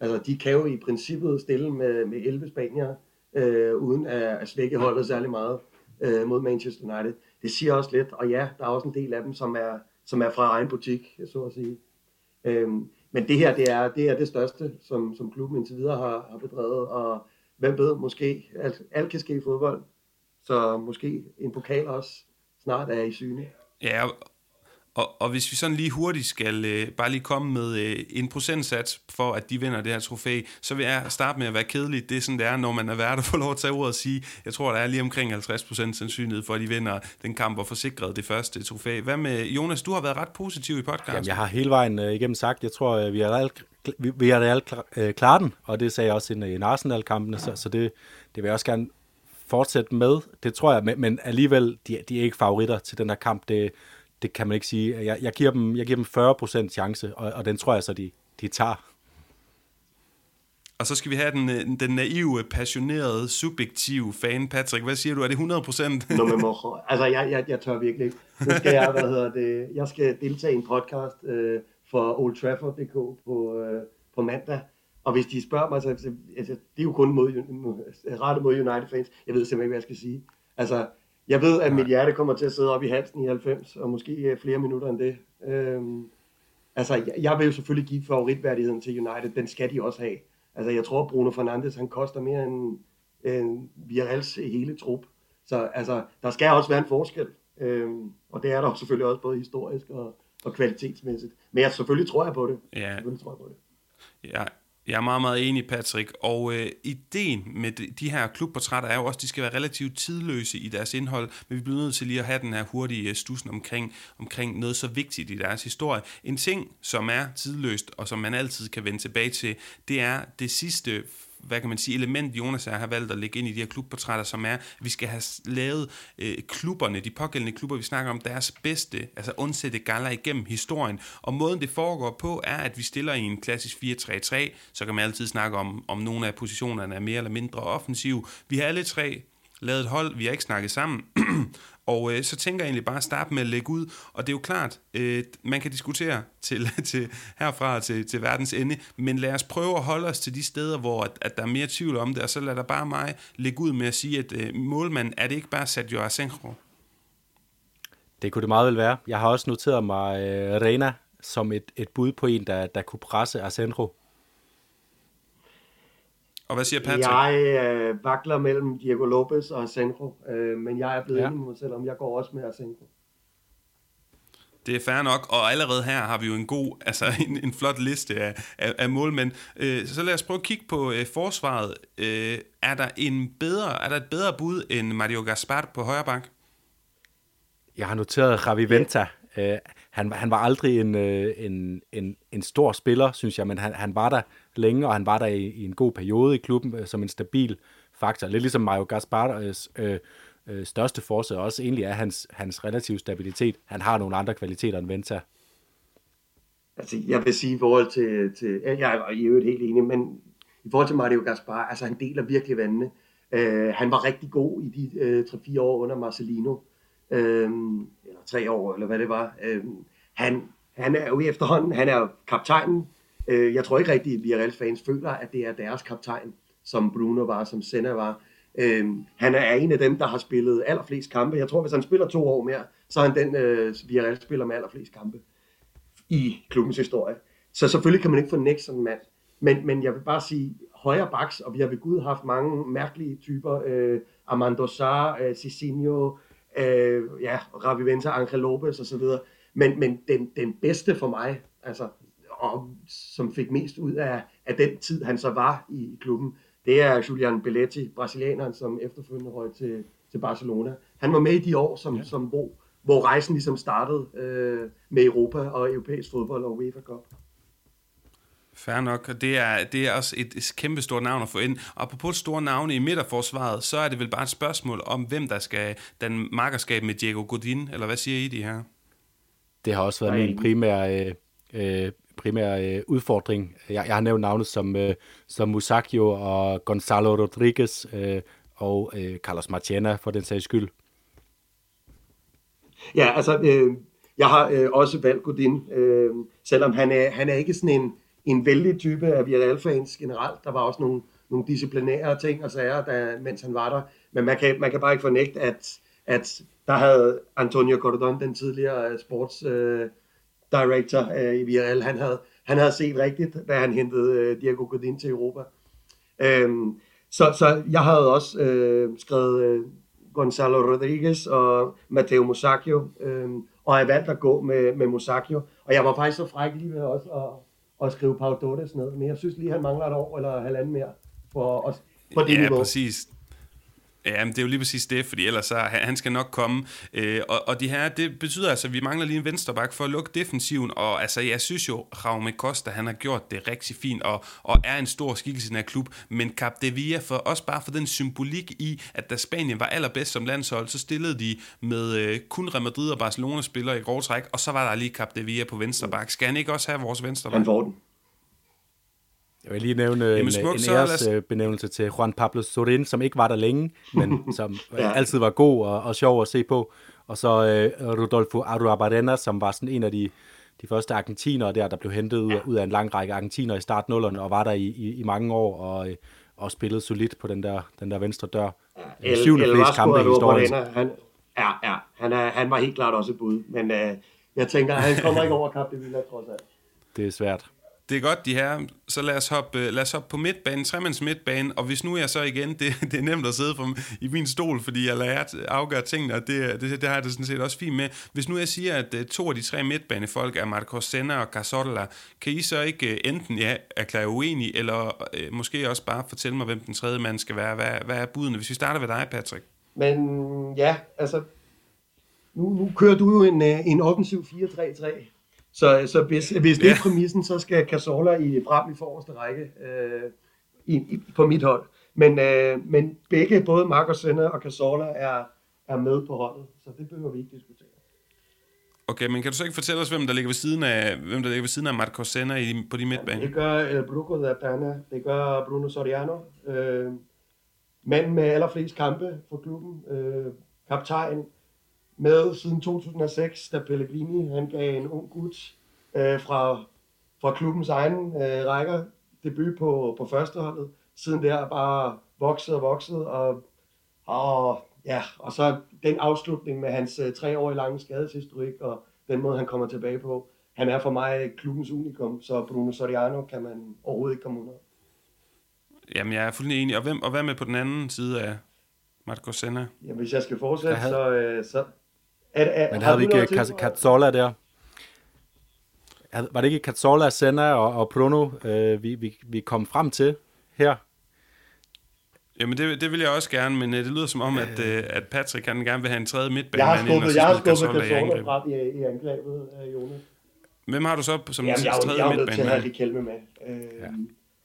altså de kan jo i princippet stille med, med 11 spanier, øh, uden at, at svække holdet særlig meget øh, mod Manchester United. Det siger også lidt, og ja, der er også en del af dem, som er, som er fra egen butik, så at sige. Øh, men det her, det er det, er det største, som, som klubben indtil videre har, har bedrevet, og hvem ved, måske, alt, alt kan ske i fodbold, så måske en pokal også snart er i syne. Ja, og, og hvis vi sådan lige hurtigt skal øh, bare lige komme med øh, en procentsats for, at de vinder det her trofæ, så vil jeg starte med at være kedelig. Det er sådan, det er, når man er værd at få lov at tage ordet og sige, jeg tror, der er lige omkring 50% sandsynlighed for, at de vinder den kamp og forsikret det første trofæ. Hvad med Jonas? Du har været ret positiv i podcasten. Jamen, jeg har hele vejen øh, igennem sagt, jeg tror, øh, vi har alt vi, vi har alt klar, øh, klar den, og det sagde jeg også i, øh, i Arsenal-kampene, så, så det, det vil jeg også gerne fortsætte med. Det tror jeg, men, men alligevel, de, de er ikke favoritter til den her kamp. Det, det kan man ikke sige. Jeg, jeg, giver, dem, jeg giver dem 40% chance, og, og den tror jeg så, de, de tager. Og så skal vi have den, øh, den naive, passionerede, subjektive fan, Patrick. Hvad siger du? Er det 100 procent? Nå, men mor, altså, jeg, jeg, jeg tør virkelig ikke. Nu skal jeg, hvad hedder det, jeg skal deltage i en podcast øh, for Old Trafford.dk på, øh, på mandag. Og hvis de spørger mig, så altså, det er jo kun mod, rettet mod United-fans. Jeg ved simpelthen ikke, hvad jeg skal sige. Altså, jeg ved, at mit hjerte kommer til at sidde op i halsen i 90, og måske flere minutter end det. Øhm, altså, jeg, jeg vil jo selvfølgelig give favoritværdigheden til United. Den skal de også have. Altså, jeg tror, Bruno Fernandes, han koster mere end, end Virals hele trup. Så altså, der skal også være en forskel. Øhm, og det er der selvfølgelig også både historisk og, og kvalitetsmæssigt. Men jeg selvfølgelig tror jeg på det. Ja. Selvfølgelig tror jeg på det. Ja, jeg er meget, meget enig, Patrick. Og øh, ideen med de, de her klubportrætter er jo også, at de skal være relativt tidløse i deres indhold, men vi bliver nødt til lige at have den her hurtige øh, stussen omkring, omkring noget så vigtigt i deres historie. En ting, som er tidløst, og som man altid kan vende tilbage til, det er det sidste hvad kan man sige, element, Jonas har valgt at lægge ind i de her klubportrætter, som er, at vi skal have lavet øh, klubberne, de pågældende klubber, vi snakker om, deres bedste, altså undsætte galler igennem historien. Og måden det foregår på, er, at vi stiller i en klassisk 4-3-3, så kan man altid snakke om, om nogle af positionerne er mere eller mindre offensive. Vi har alle tre lavet et hold, vi har ikke snakket sammen, [CLEARS THROAT] og øh, så tænker jeg egentlig bare at starte med at lægge ud, og det er jo klart, øh, man kan diskutere til, [LAUGHS] til herfra til, til verdens ende, men lad os prøve at holde os til de steder, hvor at, at der er mere tvivl om det, og så lad der bare mig lægge ud med at sige, at øh, målmanden, er det ikke bare Sergio Asenjo? Det kunne det meget vel være. Jeg har også noteret mig øh, Rena som et, et bud på en, der, der kunne presse Asenjo. Og hvad siger Patrick? Jeg øh, vakler mellem Diego Lopez og Asenjo, øh, men jeg er blevet ja. enig med mig selv om, jeg går også med Asenjo. Det er fair nok, og allerede her har vi jo en god, altså [LAUGHS] en, en flot liste af, af, af målmænd. Øh, så lad os prøve at kigge på øh, forsvaret. Øh, er der en bedre, er der et bedre bud end Mario Gaspar på højre bak? Jeg har noteret Javi Venta. Øh, han, han var aldrig en, øh, en, en, en stor spiller, synes jeg, men han, han var der længe, og han var der i, i en god periode i klubben øh, som en stabil faktor. Lidt ligesom Mario Gaspars øh, øh, største forsøg også egentlig er hans, hans relative stabilitet. Han har nogle andre kvaliteter end Venta. Altså, jeg vil sige i forhold til, til jeg er i øvrigt helt enig, men i forhold til Mario Gaspar, altså han deler virkelig vandene. Øh, han var rigtig god i de øh, 3-4 år under Marcelino, øh, eller 3 år, eller hvad det var. Øh, han, han er jo i efterhånden, han er kaptajnen. Øh, jeg tror ikke rigtigt, at Villarreal fans føler, at det er deres kaptajn, som Bruno var, som Senna var. Øh, han er en af dem, der har spillet allerflest kampe. Jeg tror, hvis han spiller to år mere, så er han den, øh, Villarreal spiller med allerflest kampe i klubbens historie. Så selvfølgelig kan man ikke få sådan en mand. Men, men jeg vil bare sige, højre baks, og vi har ved Gud haft mange mærkelige typer. Øh, Armando Sar, øh, Cicinho, øh, ja, Ravi Venta, Angel Lopez osv. Men, men den, den bedste for mig, altså, og, som fik mest ud af, af den tid, han så var i, klubben, det er Julian Belletti, brasilianeren, som efterfølgende røg til, til Barcelona. Han var med i de år, som, ja. som hvor, hvor rejsen ligesom startede øh, med Europa og europæisk fodbold og UEFA Cup. Fair nok, og det er, det er også et, et kæmpe stort navn at få ind. Og apropos store navne i midterforsvaret, så er det vel bare et spørgsmål om, hvem der skal den markerskab med Diego Godin, eller hvad siger I de her? Det har også været min primære, øh, øh, primære øh, udfordring. Jeg, jeg har nævnt navne som, øh, som Musacchio og Gonzalo Rodriguez øh, og øh, Carlos Marchena for den sags skyld. Ja, altså, øh, jeg har øh, også valgt Godin, øh, selvom han er, han er ikke sådan en, en vældig type af Villarreal-fans generelt. Der var også nogle, nogle disciplinære ting og sager, der, mens han var der. Men man kan, man kan bare ikke fornægte, at, at der havde Antonio Cordon, den tidligere øh, sports øh, director øh, i Villarreal, han havde, han havde set rigtigt, da han hentede øh, Diego Godin til Europa. Øhm, så, så jeg havde også øh, skrevet øh, Gonzalo Rodriguez og Matteo Musacchio, øh, og jeg valgte at gå med, med Musacchio. Og jeg var faktisk så fræk lige ved også at, at skrive Pau Dodes ned, men jeg synes lige, han mangler et år eller halvanden mere for, os, på det ja, niveau. præcis. Ja, men det er jo lige præcis det, fordi ellers så, han skal nok komme. Øh, og, og de her, det betyder altså, at vi mangler lige en venstreback for at lukke defensiven, og altså, jeg synes jo, Raume Costa, han har gjort det rigtig fint, og, og er en stor skikkelse i den her klub, men Cap de Villa, for, også bare for den symbolik i, at da Spanien var allerbedst som landshold, så stillede de med øh, kun Real Madrid og Barcelona spillere i grov træk, og så var der lige Cap de Villa på venstreback. Skal han ikke også have vores venstreback? Han får den. Jeg vil lige nævne Jamen, en, smuk, en æresbenævnelse til Juan Pablo Sorin, som ikke var der længe, men [LAUGHS] som ja. altid var god og, og sjov at se på. Og så uh, Rodolfo Arruabarena, som var sådan en af de, de første argentinere der, der blev hentet ud, ud af en lang række argentinere i startnullerne, og var der i, i, i mange år, og, øh, og spillede solidt på den der, den der venstre dør. Ja, el, syvende flest kampe i historien. Han, ja, ja han, er, han var helt klart også et bud, men uh, jeg tænker, han kommer ikke over Cap de Villa, trods alt. Det er svært det er godt, de her. Så lad os hoppe, øh, lad os hoppe på midtbanen, tremands midtbanen, og hvis nu jeg så igen, [LAUGHS] det, det er nemt at sidde for, i min stol, fordi jeg lader afgøre tingene, og det, det, det har jeg det sådan set også fint med. Hvis nu jeg siger, at øh, to af de tre midtbanefolk er Marcos Senna og Casorla, kan I så ikke øh, enten ja, erklære uenig, eller øh, måske også bare fortælle mig, hvem den tredje mand skal være? Hvad, hvad er budene? Hvis vi starter ved dig, Patrick. Men ja, altså, nu, nu kører du jo en, en offensiv 4-3-3, så, så hvis, hvis det er præmissen, så skal Cazorla i frem i forreste række øh, i, i, på mit hold. Men, øh, men begge, både Marcos Senna og Cazorla, er, er med på holdet, så det behøver vi ikke diskutere. Okay, men kan du så ikke fortælle os, hvem der ligger ved siden af, hvem der ligger ved siden af Marcos Senna i, på de midtbane? Det gør El Bruco de Dana, det gør Bruno Soriano, øh, mand med allerflest kampe for klubben, øh, kaptajn, med siden 2006, da Pellegrini han gav en ung gut øh, fra, fra klubbens egen øh, rækker debut på, på førsteholdet. Siden der bare vokset og vokset, og, og, ja, og så den afslutning med hans øh, tre år lange skadeshistorik, og den måde, han kommer tilbage på. Han er for mig klubbens unikum, så Bruno Soriano kan man overhovedet ikke komme under. Jamen, jeg er fuldstændig enig. Og, hvem, og hvad med på den anden side af Marco Senna? Jamen, hvis jeg skal fortsætte, havde... så, øh, så, er, er, Men havde vi ikke Cazzola der? Var det ikke Cazzola, Senna og, og Bruno, øh, vi, vi, vi kom frem til her? Jamen det, det vil jeg også gerne, men øh, det lyder som om, at, øh, at Patrick han gerne vil have en tredje midtbane. Jeg har skubbet, jeg har skubbet Cazzola frem i, i angrebet, øh, Jonas. Hvem har du så som Jamen, jeg, tredje jeg, jeg midtbane? Jeg er nødt til at have Riquelme med. Øh, ja.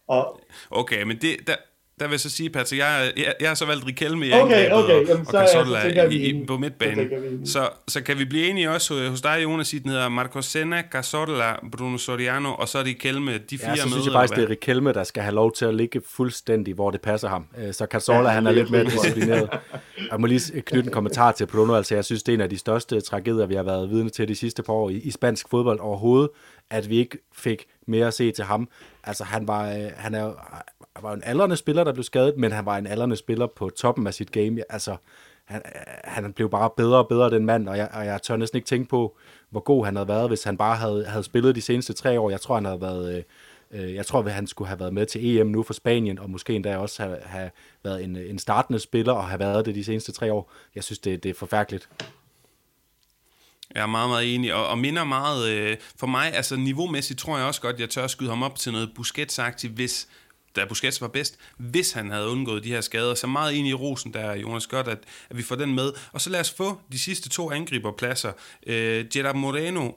og, okay, men det, der, der vil jeg så sige, Patrick, jeg, jeg, jeg har så valgt Riquelme i okay, angrebet okay. Jamen, og, og Cazorla i, i, på midtbanen. Så, så kan vi blive enige også hos dig, Jonas, i den hedder Marco Senna, Cazorla, Bruno Soriano, og så Riquelme, de fire ja, så synes jeg faktisk, det er Riquelme, der skal have lov til at ligge fuldstændig, hvor det passer ham. Øh, så Cazorla, ja, han er lidt mere disciplineret. [LAUGHS] Jeg må lige knytte en kommentar til Bruno, altså jeg synes, det er en af de største tragedier, vi har været vidne til de sidste par år i, i spansk fodbold overhovedet, at vi ikke fik mere at se til ham. Altså han var, øh, han er, han var en aldrende spiller, der blev skadet, men han var en aldrende spiller på toppen af sit game. Altså, han, han blev bare bedre og bedre, den mand, og jeg, og jeg tør næsten ikke tænke på, hvor god han havde været, hvis han bare havde, havde spillet de seneste tre år. Jeg tror, han havde været... Øh, jeg tror, at han skulle have været med til EM nu for Spanien, og måske endda også have, have været en, en startende spiller, og have været det de seneste tre år. Jeg synes, det, det er forfærdeligt. Jeg er meget, meget enig, og, og minder meget, øh, for mig, altså niveaumæssigt tror jeg også godt, jeg tør skyde ham op til noget busquets hvis, da Busquets var bedst, hvis han havde undgået de her skader. Så meget enig i rosen der, Jonas, godt, at, at vi får den med. Og så lad os få de sidste to angriberpladser. Øh, Gerard Moreno,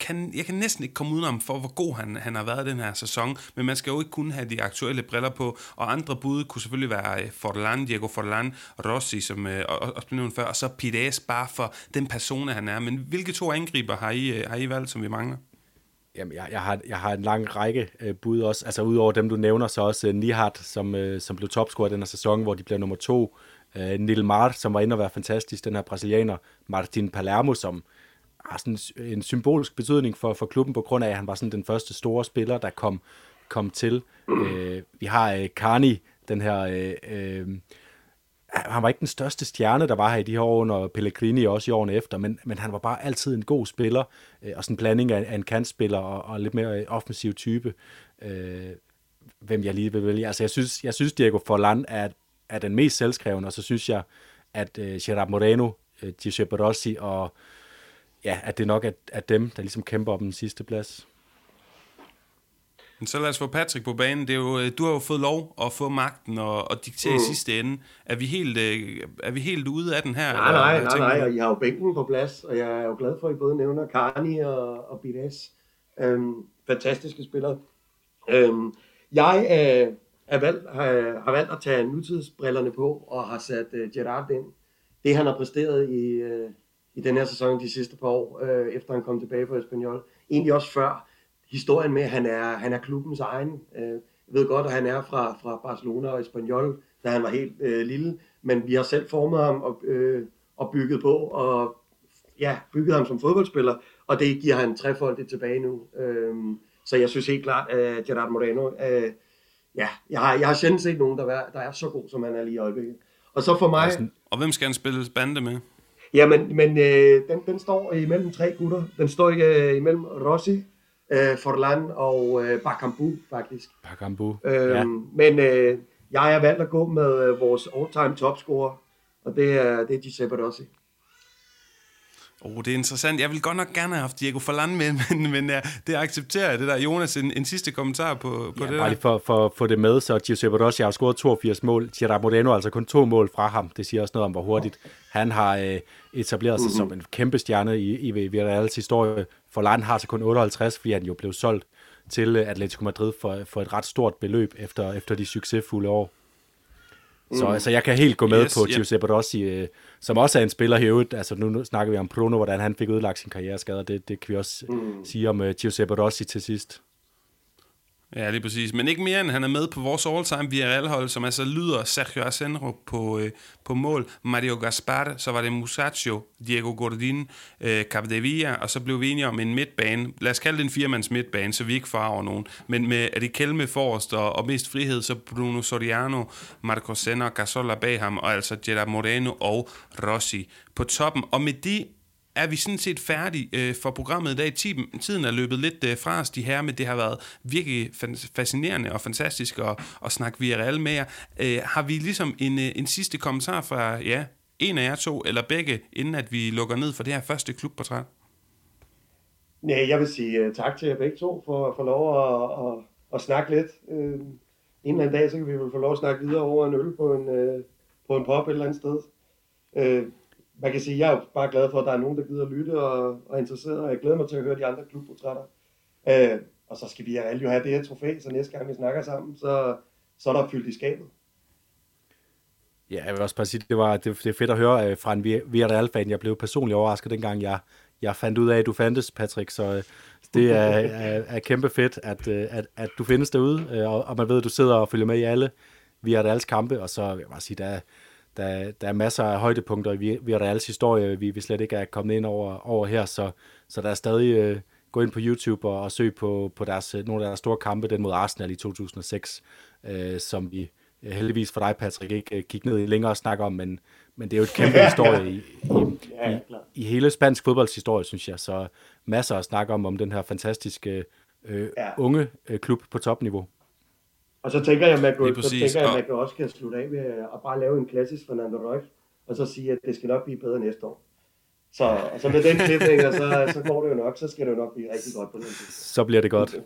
kan, jeg kan næsten ikke komme udenom for, hvor god han, han har været den her sæson, men man skal jo ikke kun have de aktuelle briller på, og andre bud kunne selvfølgelig være øh, Forlan, Diego Forlan, Rossi, som øh, også blev nævnt før, og så Pires bare for den persona, han er. Men hvilke to angriber har I, øh, har I valgt, som vi mangler? Jamen, jeg, jeg, har, jeg har en lang række øh, bud også. Altså, udover dem, du nævner, så også øh, Nihat, som, øh, som blev topscorer den her sæson, hvor de blev nummer to. Øh, Nilmar, som var inde og være fantastisk, den her brasilianer. Martin Palermo, som har sådan en symbolisk betydning for, for klubben, på grund af, at han var sådan den første store spiller, der kom, kom til. Øh, vi har øh, Carni, den her... Øh, øh, han var ikke den største stjerne, der var her i de her år under Pellegrini, også i årene efter, men, men han var bare altid en god spiller, øh, og sådan en blanding af, af en kantspiller og, og lidt mere øh, offensiv type, øh, hvem jeg lige vil vælge. Altså, jeg synes, jeg synes Diego Forlan er, er den mest selvskrevne, og så synes jeg, at øh, Gerard Moreno, øh, Giuseppe Rossi og ja, at det nok er, er dem, der ligesom kæmper om den sidste plads. Så lad os få Patrick på banen. Det er jo, øh, du har jo fået lov at få magten og, og diktere mm. i sidste ende. Er vi, helt, øh, er vi helt ude af den her? Nej, nej, nej, nej, og I har jo bænken på plads, og jeg er jo glad for, at I både nævner Carni og, og Bides. Øhm, fantastiske spillere. Øhm, jeg øh, er valgt, har, har valgt at tage nutidsbrillerne på og har sat uh, Gerard ind. Det han har præsteret i, uh, i den her sæson de sidste par år, uh, efter han kom tilbage fra Espanyol. Egentlig også før historien med, at han er, han er klubbens egen. Øh, jeg ved godt, at han er fra, fra Barcelona og Espanyol, da han var helt øh, lille, men vi har selv formet ham og, øh, og bygget på, og ja, bygget ham som fodboldspiller, og det giver han trefoldigt tilbage nu. Øh, så jeg synes helt klart, at Gerard Moreno, øh, ja, jeg har, jeg har sjældent set nogen, der er, der er så god, som han er lige i øjeblikket. Og så for mig... Og hvem skal han spille bande med? Jamen, men øh, den, den står imellem tre gutter. Den står øh, imellem Rossi, øh, Forlan og øh, Bakambu faktisk. Bakambu, øhm, ja. Men øh, jeg er valgt at gå med øh, vores all-time topscorer, og det er, det er Giuseppe Rossi. Oh, det er interessant. Jeg vil godt nok gerne have haft Diego Forlan med, [LAUGHS] men, men ja, det accepterer jeg. Det der, Jonas, en, en sidste kommentar på, på ja, det bare lige for, for at få det med, så Giuseppe Rossi har scoret 82 mål. Gerard Moreno har altså kun to mål fra ham. Det siger også noget om, hvor hurtigt han har øh, etableret sig mm-hmm. som en kæmpe stjerne i, i Villarreals historie. Forlan har så kun 58, fordi han jo blev solgt til øh, Atletico Madrid for, for et ret stort beløb efter, efter de succesfulde år. Så mm. altså, jeg kan helt gå med yes, på yeah. Giuseppe Rossi, øh, som også er en spiller i øvrigt. Altså, nu, snakker vi om Bruno, hvordan han fik udlagt sin karriereskade. Det, det kan vi også mm. sige om uh, Giuseppe Rossi til sidst. Ja, lige præcis. Men ikke mere end han er med på vores all-time Villarreal-hold, som altså lyder Sergio Asenro på, øh, på mål, Mario Gaspar, så var det Musaccio, Diego Gordin, øh, Capdevilla, og så blev vi enige om en midtbane. Lad os kalde det en firemands midtbane, så vi ikke farver nogen. Men med er forrest og, og mest frihed, så Bruno Soriano, Marco Senna, Gasola bag ham, og altså Gerard Moreno og Rossi på toppen. Og med de er vi sådan set færdige øh, for programmet i dag. Tiden er løbet lidt øh, fra os, de her, men det har været virkelig fascinerende og fantastisk at, at snakke via med jer. Øh, har vi ligesom en, øh, en sidste kommentar fra ja, en af jer to, eller begge, inden at vi lukker ned for det her første klubportræt? Nej, jeg vil sige uh, tak til jer begge to for at få lov at, at, at snakke lidt. Uh, en eller anden dag, så kan vi vel få lov at snakke videre over en øl på en, uh, på en pop et eller andet sted. Uh, man kan sige, jeg er bare glad for, at der er nogen, der gider lytte og, og er interesseret, og jeg glæder mig til at høre de andre klubportrætter. Øh, og så skal vi alle jo have det her trofæ, så næste gang vi snakker sammen, så, så er der fyldt i skabet. Ja, jeg vil også bare sige, det var det, det er fedt at høre øh, uh, fra en Villarreal-fan. Jeg blev personligt overrasket dengang, jeg, jeg fandt ud af, at du fandtes, Patrick. Så uh, det er, er, er kæmpe fedt, at, uh, at, at du findes derude, uh, og, og man ved, at du sidder og følger med i alle Villarreals kampe. Og så vil jeg bare sige, der, der, der er masser af højdepunkter i Villarreals historie, vi, vi slet ikke er kommet ind over, over her, så, så der er stadig... Øh, gå ind på YouTube og, og søg på, på deres, nogle af deres store kampe, den mod Arsenal i 2006, øh, som vi øh, heldigvis for dig, Patrick, ikke øh, kigge ned i længere og snakke om, men, men det er jo et [LAUGHS] kæmpe historie i, i, i, i hele spansk fodboldshistorie, synes jeg, så masser at snakke om, om den her fantastiske øh, ja. unge øh, klub på topniveau. Og så tænker jeg, at man, kan, så tænker jeg, man kan også kan slutte af med at bare lave en klassisk Fernando Reus, og så sige, at det skal nok blive bedre næste år. Så altså med den klipning, så, så går det jo nok, så skal det jo nok blive rigtig godt på den tid. Så bliver det godt.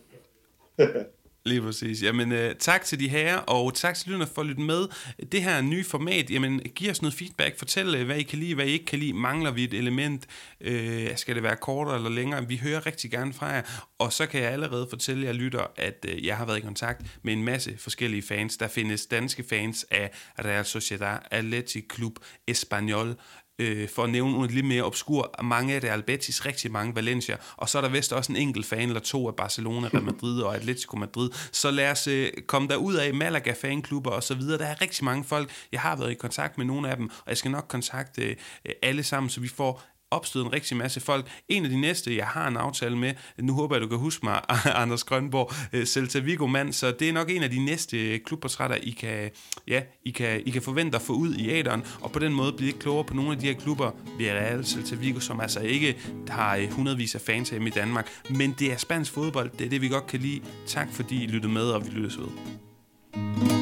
[LAUGHS] Lige præcis. Jamen, øh, tak til de her, og tak til lytterne for at lytte med. Det her nye format, jamen, giv os noget feedback. Fortæl, øh, hvad I kan lide, hvad I ikke kan lide. Mangler vi et element? Øh, skal det være kortere eller længere? Vi hører rigtig gerne fra jer, og så kan jeg allerede fortælle jer lytter, at øh, jeg har været i kontakt med en masse forskellige fans. Der findes danske fans af Real Sociedad, Athletic Club, Espanyol, øh, for at nævne nogle lidt mere obskur, mange af Real Betis, rigtig mange Valencia, og så er der vist også en enkelt fan eller to af Barcelona, Real [LAUGHS] Madrid og Atletico Madrid. Så lad os øh, komme der ud af Malaga fanklubber og så videre. Der er rigtig mange folk. Jeg har været i kontakt med nogle af dem, og jeg skal nok kontakte øh, alle sammen, så vi får opstået en rigtig masse folk. En af de næste, jeg har en aftale med, nu håber jeg, du kan huske mig, [LAUGHS] Anders Grønborg, øh, Celta Vigo-mand, så det er nok en af de næste klubportrætter, I kan, ja, I kan, I kan forvente at få ud i æderen, og på den måde blive klogere på nogle af de her klubber, Villarreal, Celta Vigo, som altså ikke har øh, hundredvis af fans hjemme i Danmark, men det er spansk fodbold, det er det, vi godt kan lide. Tak fordi I lyttede med, og vi lyttes ved.